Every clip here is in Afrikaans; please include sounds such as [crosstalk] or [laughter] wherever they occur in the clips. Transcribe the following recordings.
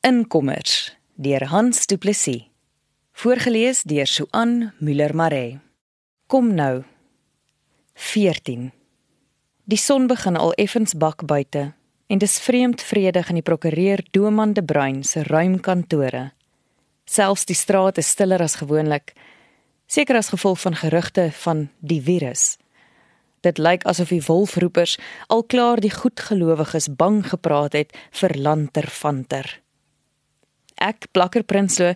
Inkommers deur Hans Du Plessis. Voorgeles deur Suan Müller Maree. Kom nou. 14. Die son begin al effens bak buite en dis vreemd vredig in die prokureur Doman de Bruin se ruim kantore. Selfs die straat is stiller as gewoonlik, seker as gevolg van gerugte van die virus. Dit lyk asof die wolfroepers al klaar die goedgelowiges bang gepraat het vir lanterfanter. Ek, Plakker Prinsloo,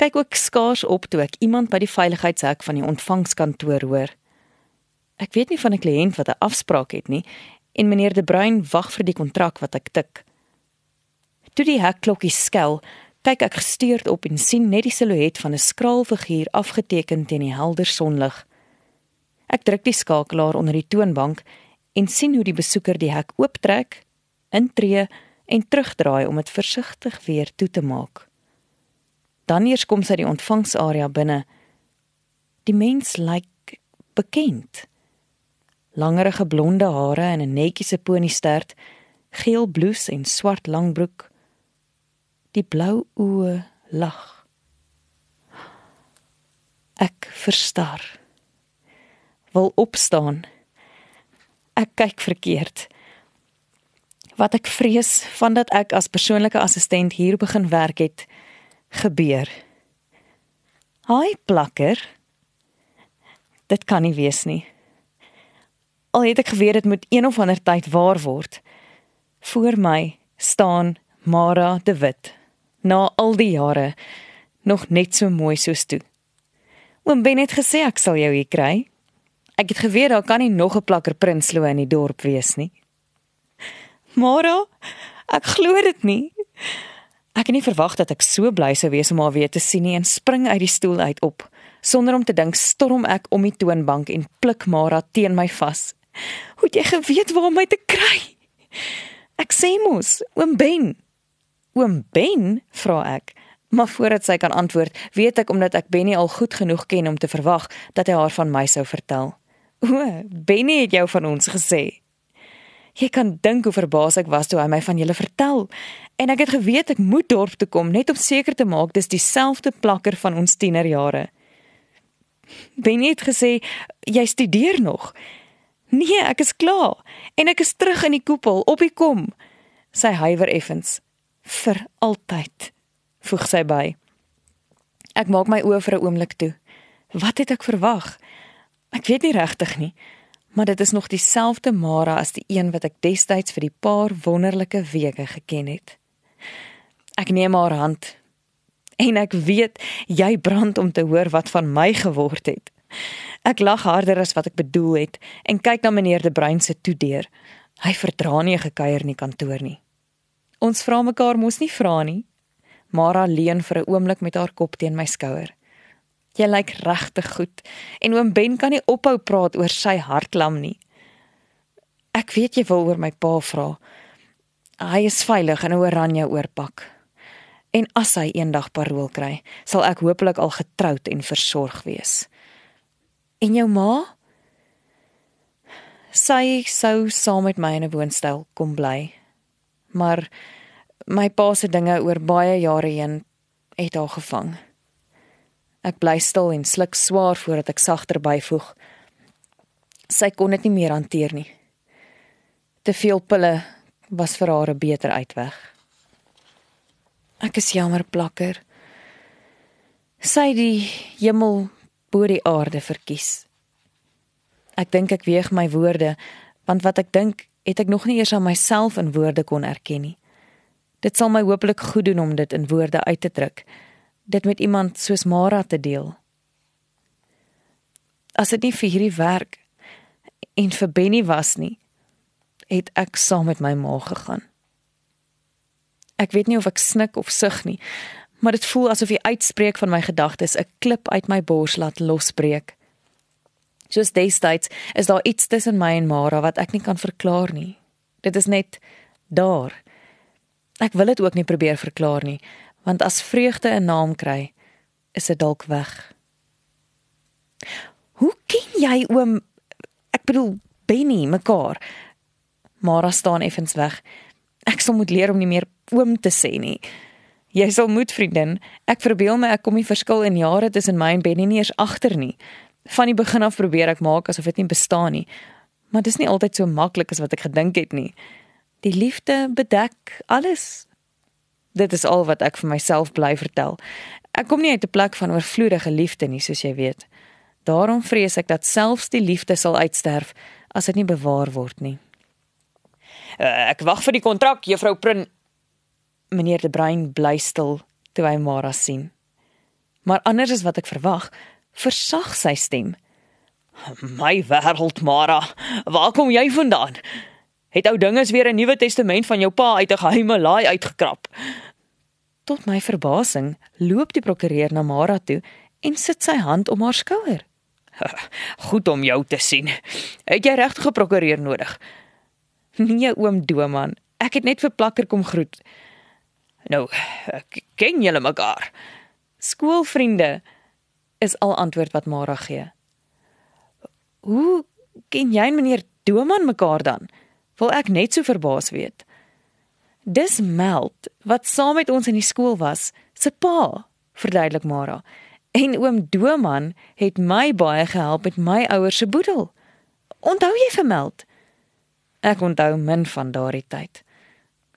kyk ook skaars op toe ek iemand by die veiligheidshek van die ontvangskantoor hoor. Ek weet nie van 'n kliënt wat 'n afspraak het nie en meneer De Bruin wag vir die kontrak wat ek tik. Toe die hekklokkie skel, kyk ek gestuurd op en sien net die silhouet van 'n skraal figuur afgeteken teen die helder sonlig. Ek druk die skakelaar onder die toonbank en sien hoe die besoeker die hek ooptrek, intree en terugdraai om dit versigtig weer toe te maak. Dan eers kom sy die ontvangsarea binne. Die mens lyk bekend. Langerige blonde hare en 'n netjiese poniestert, geel blouse en swart langbroek. Die blou oë lag. Ek verstar. Wil opstaan. Ek kyk verkeerd wat ek vrees van dat ek as persoonlike assistent hier begin werk het gebeur. Haai plakker. Dit kan nie wees nie. Al het ek geweet dit moet een of ander tyd waar word. Voor my staan Mara de Wit. Na al die jare nog net so mooi soos toe. Oom Ben het gesê ek sal jou hier kry. Ek het geweet daar kan nie nog 'n plakker Prinsloo in die dorp wees nie. Mara, ek glo dit nie. Ek het nie verwag dat ek so bly sou wees om haar weer te sien nie en spring uit die stoel uit op. Sonder om te dink, storm ek om die toonbank en pluk Mara teen my vas. Hoe het jy geweet waar om my te kry? Ek sê mos, oom Ben. Oom Ben, vra ek. Maar voordat sy kan antwoord, weet ek omdat ek Benny al goed genoeg ken om te verwag dat hy haar van my sou vertel. O, Benny het jou van ons gesê. Jy kan dink hoe verbaas ek was toe hy my van julle vertel. En ek het geweet ek moet dorp toe kom net om seker te maak dis dieselfde plakker van ons tienerjare. Benny het gesê jy studeer nog. Nee, ek is klaar en ek is terug in die koepel op die kom. Sy huiwer effens. Vir altyd. Voeg sy by. Ek maak my oë vir 'n oomblik toe. Wat het ek verwag? Ek weet nie regtig nie maar dit is nog dieselfde Mara as die een wat ek destyds vir die paar wonderlike weke geken het. Ek neem haar hand en ek weet jy brand om te hoor wat van my geword het. Ek lag harder as wat ek bedoel het en kyk na meneer De Bruin se toedeur. Hy verdra nie gekuier in die kantoor nie. Ons vra mekaar mos nie vra nie. Mara leun vir 'n oomblik met haar kop teen my skouer. Jy lyk regtig goed en oom Ben kan nie ophou praat oor sy hartklam nie. Ek weet jy wil oor my pa vra. Hy is veilig in 'n oranje oorpak. En as hy eendag parol kry, sal ek hopelik al getroud en versorg wees. En jou ma? Sy sou saam met my in 'n woonstel kom bly. Maar my pa se dinge oor baie jare heen het haar gevang. Ek bly stil en sluk swaar voordat ek sagter byvoeg. Sy kon dit nie meer hanteer nie. Te veel pille was vir haar 'n beter uitweg. Ek is jammer plakker. Sy die hemel bo die aarde verkies. Ek dink ek weeg my woorde, want wat ek dink, het ek nog nie eers aan myself in woorde kon erken nie. Dit sal my hopelik goed doen om dit in woorde uit te druk dit met iemand soos Mara te deel. As dit nie vir hierdie werk en vir Benny was nie, het ek saam met my ma gegaan. Ek weet nie of ek snik of sug nie, maar dit voel asof die uitspreek van my gedagtes 'n klip uit my bors laat losbreek. Soos destyds is daar iets tussen my en Mara wat ek nie kan verklaar nie. Dit is net daar. Ek wil dit ook nie probeer verklaar nie, want as vreugde 'n naam kry, is dit dalk weg. Hoe ken jy oom ek bedoel Benny mekaar? Mara staan effens weg. Ek sal moet leer om nie meer oom te sê nie. Jy sal moet, vriendin. Ek verbeel my ek kom die verskil in jare tussen my en Benny nie eens agter nie. Van die begin af probeer ek maak asof dit nie bestaan nie. Maar dis nie altyd so maklik as wat ek gedink het nie. Die liefde bedek alles. Dit is al wat ek vir myself bly vertel. Ek kom nie uit 'n plek van oorvloedige liefde nie, soos jy weet. Daarom vrees ek dat selfs die liefde sal uitsterf as dit nie bewaar word nie. Uh, ek wag vir die kontrak, juffrou Prin meneer De Bruin bly stil toe hy Mara sien. Maar anders as wat ek verwag, versag sy stem. My wêreld, Mara, waar kom jy vandaan? Het ou dinges weer 'n Nuwe Testament van jou pa uit 'n geheime laai uitgekrap? Tot my verbasing loop die prokureur na Mara toe en sit sy hand om haar skouer. [laughs] Goed om jou te sien. Het jy regtig 'n prokureur nodig? Nee, oom Doman, ek het net vir plakker kom groet. Nou, ken julle mekaar? Skoolvriende is al antwoord wat Mara gee. Hoe ken jy en meneer Doman mekaar dan? Wil ek net so verbaas weet. Dis Meld wat saam met ons in die skool was, se pa, verduidelik Mara. En oom Doman het my baie gehelp met my ouers se boedel. Onthou jy vir Meld? Ek onthou min van daardie tyd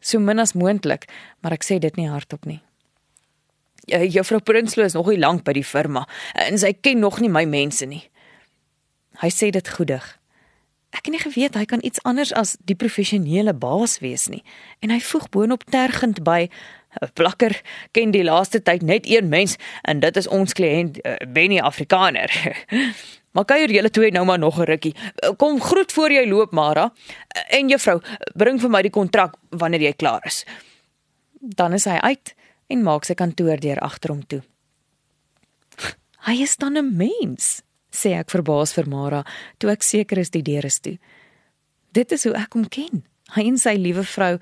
so min as moontlik, maar ek sê dit nie hardop nie. Ja, juffrou Prinsloo is nog nie lank by die firma en sy ken nog nie my mense nie. Hy sê dit goedig. Ek het nie geweet hy kan iets anders as die professionele baas wees nie en hy voeg boonop tergend by 'n plakker ken die laaste tyd net een mens en dit is ons kliënt uh, Benny Afrikaner. [laughs] Maar kuier julle twee nou maar nog 'n rukkie. Kom groet voor jy loop, Mara. En juffrou, bring vir my die kontrak wanneer jy klaar is. Dan is hy uit en maak sy kantoordeur agter hom toe. [laughs] Hy is dan 'n mens, sê ek verbaas vir Mara, toe ek seker is die deur is toe. Dit is hoe ek hom ken. Hy en sy liewe vrou,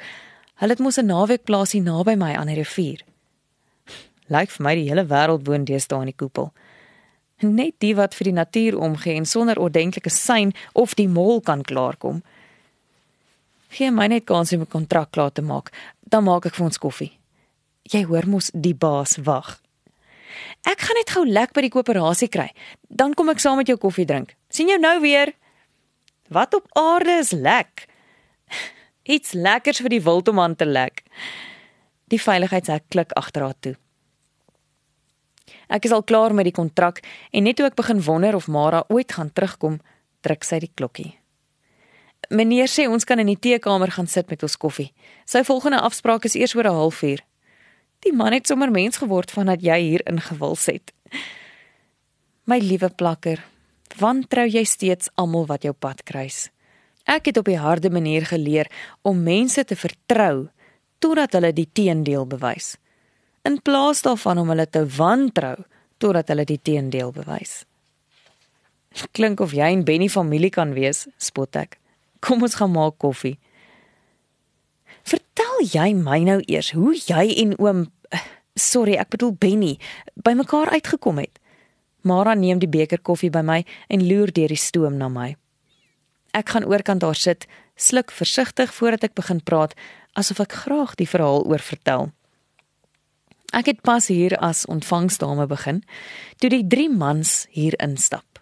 hulle het mos 'n naweek plaasie naby my aan die rivier. Lyk vir my die hele wêreld woon deesdae in die koepel net die wat vir die natuur omgee en sonder ordentlike sein of die mol kan klaarkom. Gee my net kans om 'n kontrak klaar te maak, dan maak ek vir ons koffie. Jy hoor mos die baas wag. Ek gaan net gou lek by die koöperasie kry, dan kom ek saam met jou koffie drink. sien jou nou weer. Wat op aarde is lek? [laughs] Iets lekkers vir die wild om aan te lek. Die veiligheidshek klik agter haar toe. Ek is al klaar met die kontrak en net toe ek begin wonder of Mara ooit gaan terugkom, druk sy die klokkie. Meneer sê ons kan in die teekamer gaan sit met ons koffie. Sy volgende afspraak is eers oor 'n halfuur. Die man het sommer mens geword vandat jy hier ingewils het. My liewe plakker, wantrou jy steeds almal wat jou pad kruis? Ek het op die harde manier geleer om mense te vertrou totdat hulle die teendeel bewys in plaas daarvan om hulle te wantrou totdat hulle die teendeel bewys. Klink of jy en Benny familie kan wees, spot ek. Kom ons gaan maak koffie. Vertel jy my nou eers hoe jy en oom sorry, ek bedoel Benny bymekaar uitgekom het. Mara neem die beker koffie by my en loer deur die stoom na my. Ek gaan oorkant daar sit, sluk versigtig voordat ek begin praat, asof ek graag die verhaal oor vertel. Ek het pas hier as ontvangsdame begin toe die drie mans hier instap.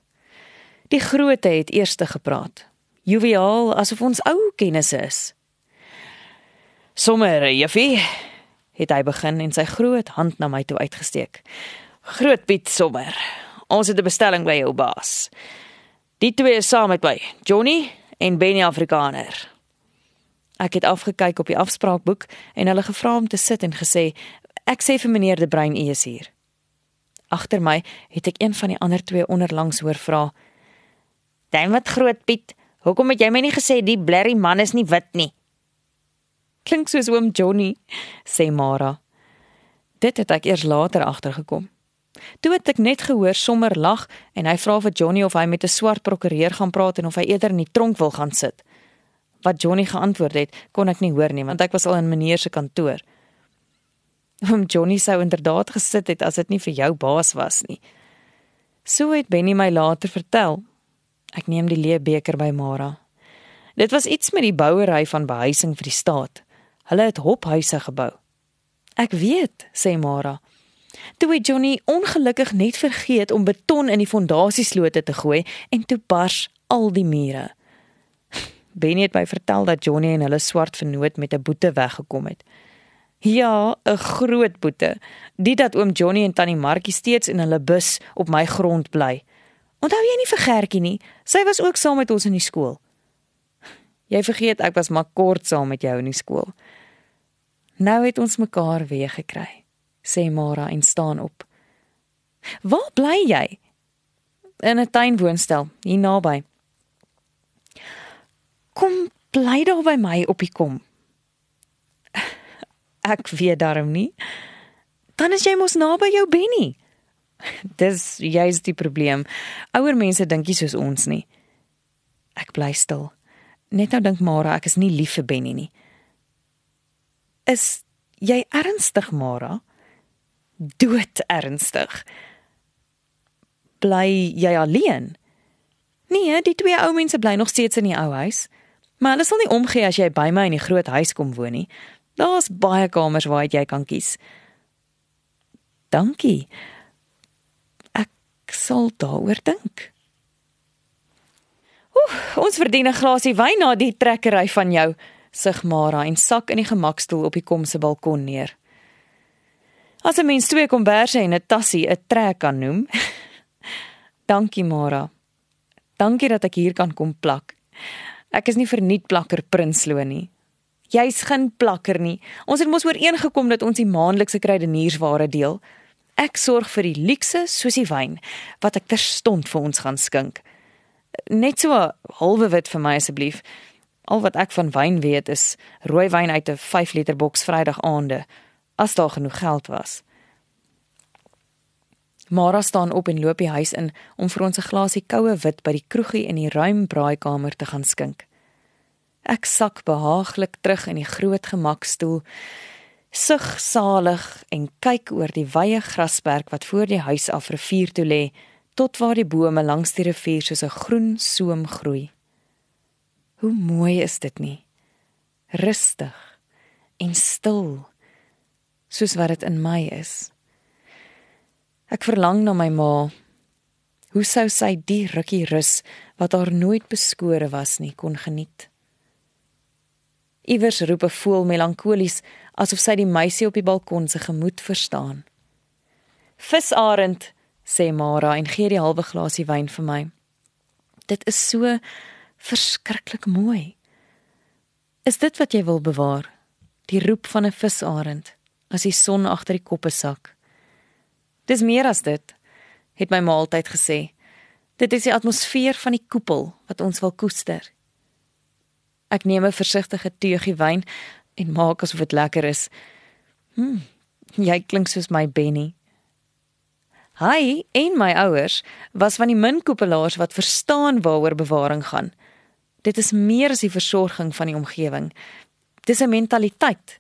Die grootte het eerste gepraat. Joviaal asof ons ou kennisse is. Sommer, Juffie, het hy begin en sy groot hand na my toe uitgesteek. Groot Piet Sommer. Ons het 'n bestelling by jou baas. Die twee is saam met my, Johnny en Benny Afrikaner. Ek het afgekyk op die afspraakboek en hulle gevra om te sit en gesê Ek sê vir meneer De Bruin u is hier. Agter my het ek een van die ander twee onderlangs hoor vra: "Dan wat groot Piet, hoekom het jy my nie gesê die blerry man is nie wit nie?" Klink soos oom Johnny, sê Mara. Dit het ek eers later agtergekom. Toe het ek net gehoor sommer lag en hy vra vir Johnny of hy met 'n swart prokureur gaan praat en of hy eerder in die tronk wil gaan sit. Wat Johnny geantwoord het, kon ek nie hoor nie want ek was al in meneer se kantoor. Oom Johnny sou inderdaad gesit het as dit nie vir jou baas was nie. So het Benny my later vertel. Ek neem die leë beker by Mara. Dit was iets met die bouery van behuising vir die staat. Hulle het hophuise gebou. Ek weet, sê Mara. Toe het Johnny ongelukkig net vergeet om beton in die fondasieslote te gooi en toe bars al die mure. [laughs] Benny het my vertel dat Johnny en hulle swart vernoot met 'n boete weggekom het. Ja, 'n groot boete. Dit dat oom Johnny en tannie Markie steeds in hulle bus op my grond bly. Onthou jy nie vir Gertjie nie? Sy was ook saam met ons in die skool. Jy vergeet ek was maar kort saam met jou in die skool. Nou het ons mekaar weer gekry, sê Mara en staan op. Waar bly jy? In 'n tuinwoonstel hier naby. Kom bly daar by my op die kom. Ek weet daarom nie. Dan is jy mos naby jou Benny. Dis jy's die probleem. Ouer mense dink nie soos ons nie. Ek bly stil. Net nou dink Mara ek is nie lief vir Benny nie. Is jy ernstig, Mara? Dood ernstig. Bly jy alleen? Nee, die twee ou mense bly nog steeds in die ou huis. Maar hulle sal nie omgee as jy by my in die groot huis kom woon nie. Daar's baie kamers waar jy kan kies. Dankie ek sal daaroor dink. Oeh, ons verdien 'n glasie wyn na die trekkery van jou, sug Mara en sak in die gemakstoel op die kom se balkon neer. As 'n mens twee komberse en 'n tassie 'n trek kan noem. [laughs] Dankie Mara. Dankie dat ek hier kan kom plak. Ek is nie verniet plakker Prinsloo nie. Jy's geen plakker nie. Ons het mos ooreengekom dat ons die maandelikse kruideniersware deel. Ek sorg vir die luukse soos die wyn wat ek terstond vir ons gaan skink. Net so halwe wit vir my asseblief. Al wat ek van wyn weet is rooi wyn uit 'n 5 liter boks Vrydag aande as daar genoeg geld was. Mara staan op en loop die huis in om vir ons 'n glasie koue wit by die kroegie in die ruim braaikamer te gaan skink. Ek sak behaaglik terug in die groot gemakstoel sug salig en kyk oor die wye grasperk wat voor die huis af rivier toe lê tot waar die bome langs die rivier soos 'n groen soem groei. Hoe mooi is dit nie? Rustig en stil soos wat dit in my is. Ek verlang na my ma. Hoe sou sy die rukkie rus wat haar nooit beskore was nie kon geniet? Iewers roep 'n voël melankolies asof sy die meisie op die balkon se gemoed verstaan. Visarend, sê Mara en gee die halwe glasie wyn vir my. Dit is so verskriklik mooi. Is dit wat jy wil bewaar? Die roep van 'n visarend as die son agter die koppe sak. Dis meer as dit, het my ma altyd gesê. Dit is die atmosfeer van die koepel wat ons wil koester. Ek neem 'n versigtige teegie wyn en maak asof dit lekker is. Hm. Jy klink soos my Benny. Hy en my ouers was van die min koepelaars wat verstaan waaroor bewaring gaan. Dit is meer as die versorging van die omgewing. Dis 'n mentaliteit.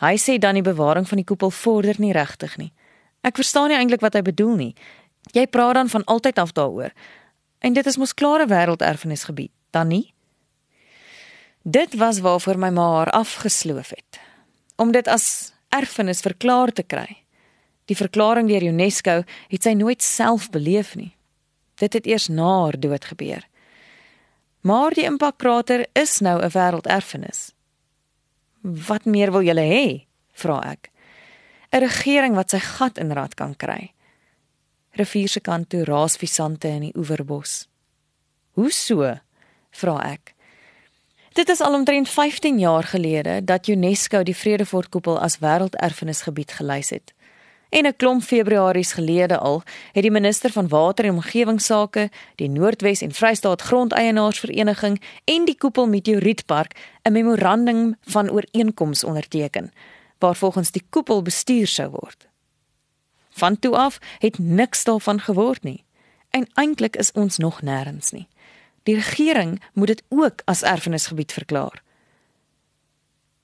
Hy sê dan die bewaring van die koepel vorder nie regtig nie. Ek verstaan nie eintlik wat hy bedoel nie. Jy praat dan van altyd af daaroor. En dit is mos klare wêrelderfenisgebied, dan nie? Dit was waarvoor my ma haar afgesloof het. Om dit as erfenis verklaar te kry. Die verklaring deur UNESCO het sy nooit self beleef nie. Dit het eers na haar dood gebeur. Maar die impakkrater is nou 'n wêrelderfenis. Wat meer wil julle hê? vra ek. 'n Regering wat sy gat in rad kan kry. Rivier se kant toe raas visante in die oewerbos. Hoe so? vra ek. Dit is al omtrent 15 jaar gelede dat UNESCO die Vredefortkoepel as wêrelderfenisgebied gelys het. En 'n klomp Februaries gelede al het die minister van Water en Omgewingsake, die Noordwes en Vrystaat Grondeienaarsvereniging en die Koepel Meteorietpark 'n memorandum van ooreenkoms onderteken waar volgens die koepel bestuur sou word. Van toe af het niks daarvan geword nie. En eintlik is ons nog nêrens nie. Die regering moet dit ook as erfenisgebied verklaar.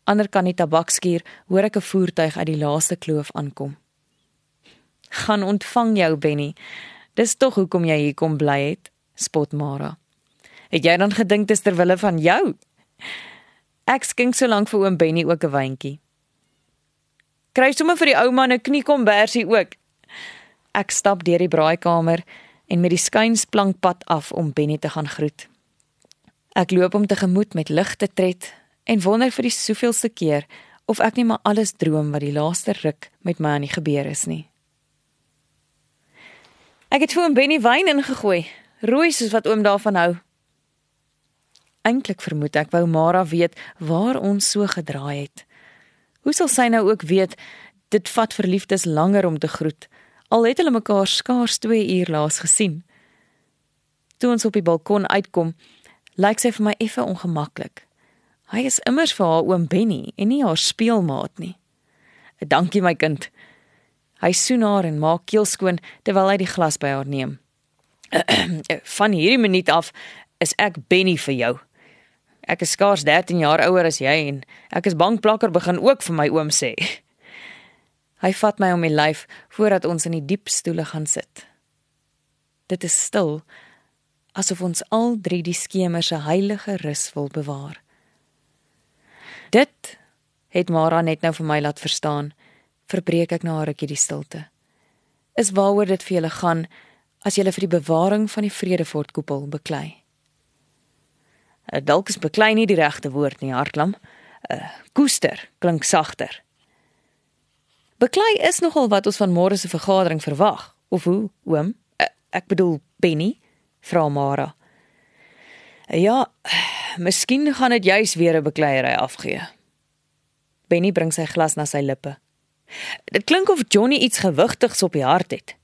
Ander kan die tabakskuur hoor ek 'n voertuig uit die laaste kloof aankom. Gaan ontvang jou Benny. Dis tog hoekom jy hier kom bly het, spot Mara. Het jy dan gedink dis ter wille van jou? Ek skink so lank vir oom Benny ook 'n wyntjie. kry sommer vir die ou man 'n kniekombersie ook. Ek stap deur die braaikamer en met die skuinsplankpad af om Benny te gaan groet. Ek loop hom tegemoet met ligte tred en wonder vir die soveelste keer of ek nie maar alles droom wat die laaste ruk met my aan die gebeur is nie. Ek het vir hom Benny wyn ingegooi, rooi soos wat oom daarvan hou. Eintlik vermoed ek wou Mara weet waar ons so gedraai het. Hoe sal sy nou ook weet dit vat verliefdes langer om te groet? Al het hulle mekaar skaars 2 uur laas gesien. Toe ons op die balkon uitkom, lyk sy vir my effe ongemaklik. Hy is immers vir haar oom Benny en nie haar speelmaat nie. "Dankie my kind." Hy soen haar en maak keel skoon terwyl hy die glas by haar neem. [clears throat] "Van hierdie minuut af is ek Benny vir jou." Ek is skaars 13 jaar ouer as jy en ek is bankplakker begin ook vir my oom sê. [laughs] Hy vat my om die lyf voordat ons in die diep stoele gaan sit. Dit is stil asof ons al drie die skemer se heilige rus wil bewaar. Dit het Mara net nou vir my laat verstaan. Verbreek ek na haar rukkie die stilte. Is waaroor dit vir julle gaan as julle vir die bewaring van die Vredefort koepel beklei. Eh, dalk is beklei nie die regte woord nie, hartlam. Uh, koester klink sagter. Beklei is nogal wat ons van môre se vergadering verwag. Of hoe, oom? Ek bedoel Benny, vra Mara. Ja, miskien gaan dit juis weer 'n bekleierery afgee. Benny bring sy glas na sy lippe. Dit klink of Johnny iets gewigtigs op die hart het.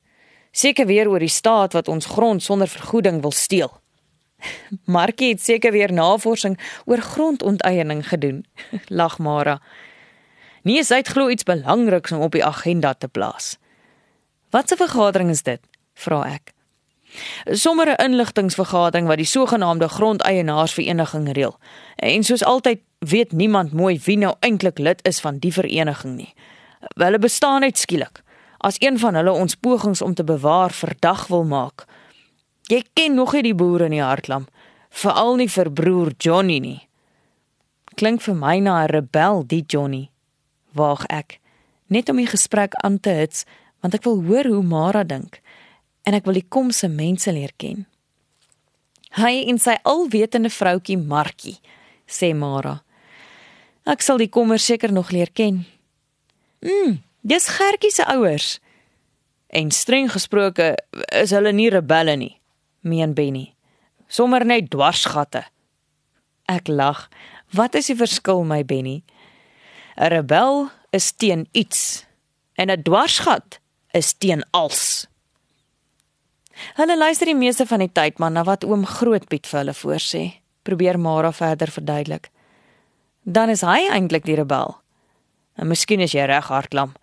Seker weer oor die staat wat ons grond sonder vergoeding wil steel. [laughs] Markie het seker weer navorsing oor grondonteiening gedoen, [laughs] lag Mara. Nie is dit glo iets belangriks om op die agenda te plaas. Wat 'n vergadering is dit? vra ek. Sommige 'n inligtingvergadering wat die sogenaamde grondeienaarsvereniging reël. En soos altyd weet niemand mooi wie nou eintlik lid is van die vereniging nie. Hulle bestaan net skielik as een van hulle ons pogings om te bewaar verdag wil maak. Jy ken nog nie die boere in die Hartlam, veral nie vir broer Johnny nie. Klink vir my na 'n rebel, die Johnny waag ek net om die gesprek aan te hits want ek wil hoor hoe Mara dink en ek wil die komse mense leer ken. Hy en sy alwetende vroutjie Markie, sê Mara. Ek sal die kommer seker nog leer ken. Mm, dis Gertjie se ouers. En streng gesproke is hulle nie rebelle nie, meen Benny. Sommer net dwarsgatte. Ek lag. Wat is die verskil my Benny? 'n Rebel is teen iets en 'n dwarsgat is teen als. Hulle luister die meeste van die tyd maar na wat oom Grootpiet vir hulle voorsê. Probeer Mara verder verduidelik. Dan is hy eintlik die rebel. En miskien is jy reg hartlam.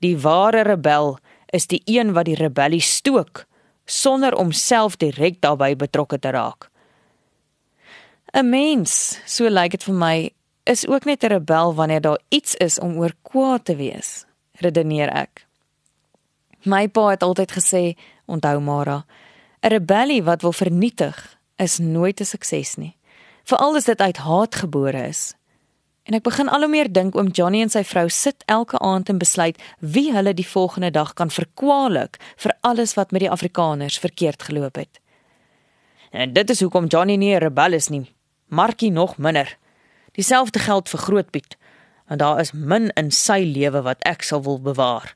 Die ware rebel is die een wat die rebellie stook sonder om self direk daarbey betrokke te raak. 'n Mens, so lyk dit vir my, is ook net 'n rebel wanneer daar iets is om oor kwaad te wees, redeneer ek. My pa het altyd gesê, onthou Mara, 'n rebellie wat wil vernietig is nooit 'n sukses nie. Veral as dit uit haat gebore is. En ek begin al hoe meer dink oom Johnny en sy vrou sit elke aand en besluit wie hulle die volgende dag kan verkwalik vir alles wat met die Afrikaners verkeerd geloop het. En dit is hoekom Johnny nie 'n rebel is nie. Markie nog minder. Dieselfde geld vir Grootpiet, want daar is min in sy lewe wat ek sal wil bewaar.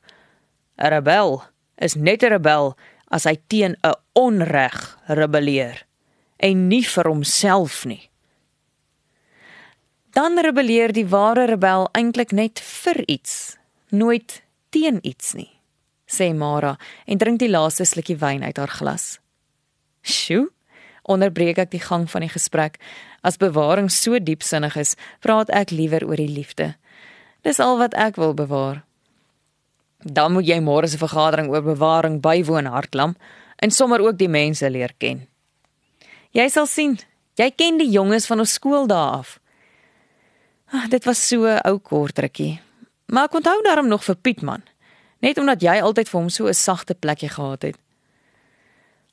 'n Rebel is net 'n rebel as hy teen 'n onreg rebelleer en nie vir homself nie. Dan rebelleer die ware rebel eintlik net vir iets, nooit teen iets nie, sê Mara en drink die laaste slukkie wyn uit haar glas. Sjoe, onderbreek ek die gang van die gesprek As bewaring so diepsinnig is, praat ek liewer oor die liefde. Dis al wat ek wil bewaar. Dan moet jy môre se vergadering oor bewaring bywoon, Hartlam, en sommer ook die mense leer ken. Jy sal sien, jy ken die jonges van ons skool daar af. Ag, dit was so 'n ou kort rukkie. Maar ek onthou daarom nog vir Pietman, net omdat jy altyd vir hom so 'n sagte plekjie gehad het.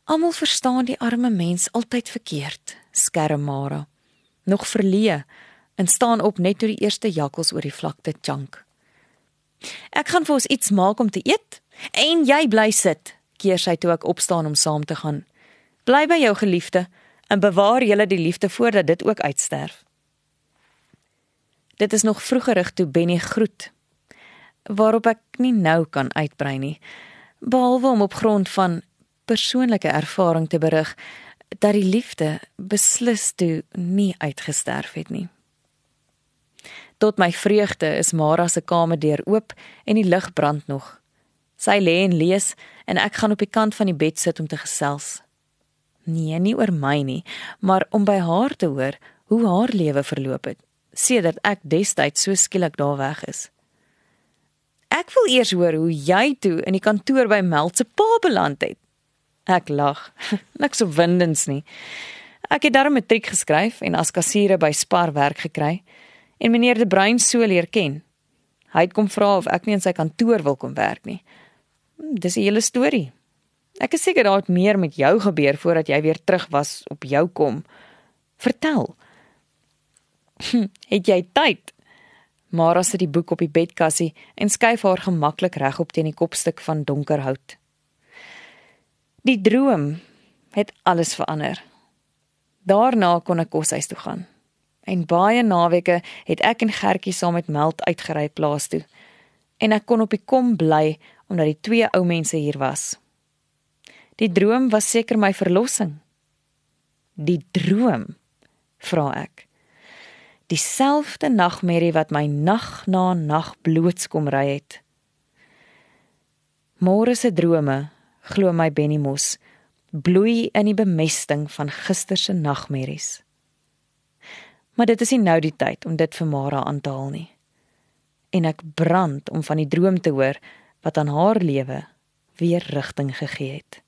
Almal verstaan die arme mens altyd verkeerd, skerm Mara nog verleë en staan op net toe die eerste jakkals oor die vlakte chunk. Ek gaan vir ons iets maak om te eet en jy bly sit, keer sy toe ek opstaan om saam te gaan. Bly by jou geliefde en bewaar julle die liefde voordat dit ook uitsterf. Dit is nog vroegerig toe Benny groet waarop ek nie nou kan uitbrei nie behalwe om op grond van persoonlike ervaring te berig dat die liefde beslis toe nie uitgesterf het nie. Tot my vreugde is Mara se kamerdeur oop en die lig brand nog. Sy lê en lees en ek gaan op die kant van die bed sit om te gesels. Nee, nie oor my nie, maar om by haar te hoor hoe haar lewe verloop het sedert ek destyds so skielik daar weg is. Ek wil eers hoor hoe jy toe in die kantoor by Meld se pa beland het. Ek lag. [laughs] Niks opwindends nie. Ek het daarom 'n matriek geskryf en as kassiere by Spar werk gekry en meneer De Bruin so leer ken. Hy het kom vra of ek nie in sy kantoor wil kom werk nie. Dis 'n hele storie. Ek is seker daar het meer met jou gebeur voordat jy weer terug was op jou kom. Vertel. [laughs] het jy tyd? Mara sit die boek op die bedkassie en skuif haar gemaklik regop teen die kopstuk van donker hout. Die droom het alles verander. Daarna kon ek koshuis toe gaan. En baie naweke het ek en Gertjie saam met Meld uitgery plaas toe. En ek kon op die kom bly omdat die twee ou mense hier was. Die droom was seker my verlossing. Die droom, vra ek. Dieselfde nagmerrie wat my nag na nag blootskom ry het. Môre se drome, glo my Benny Mos, bloei in die bemesting van gister se nagmerries. Maar dit is nie nou die tyd om dit vir Mara aan te haal nie. En ek brand om van die droom te hoor wat aan haar lewe weer rigting gegee het.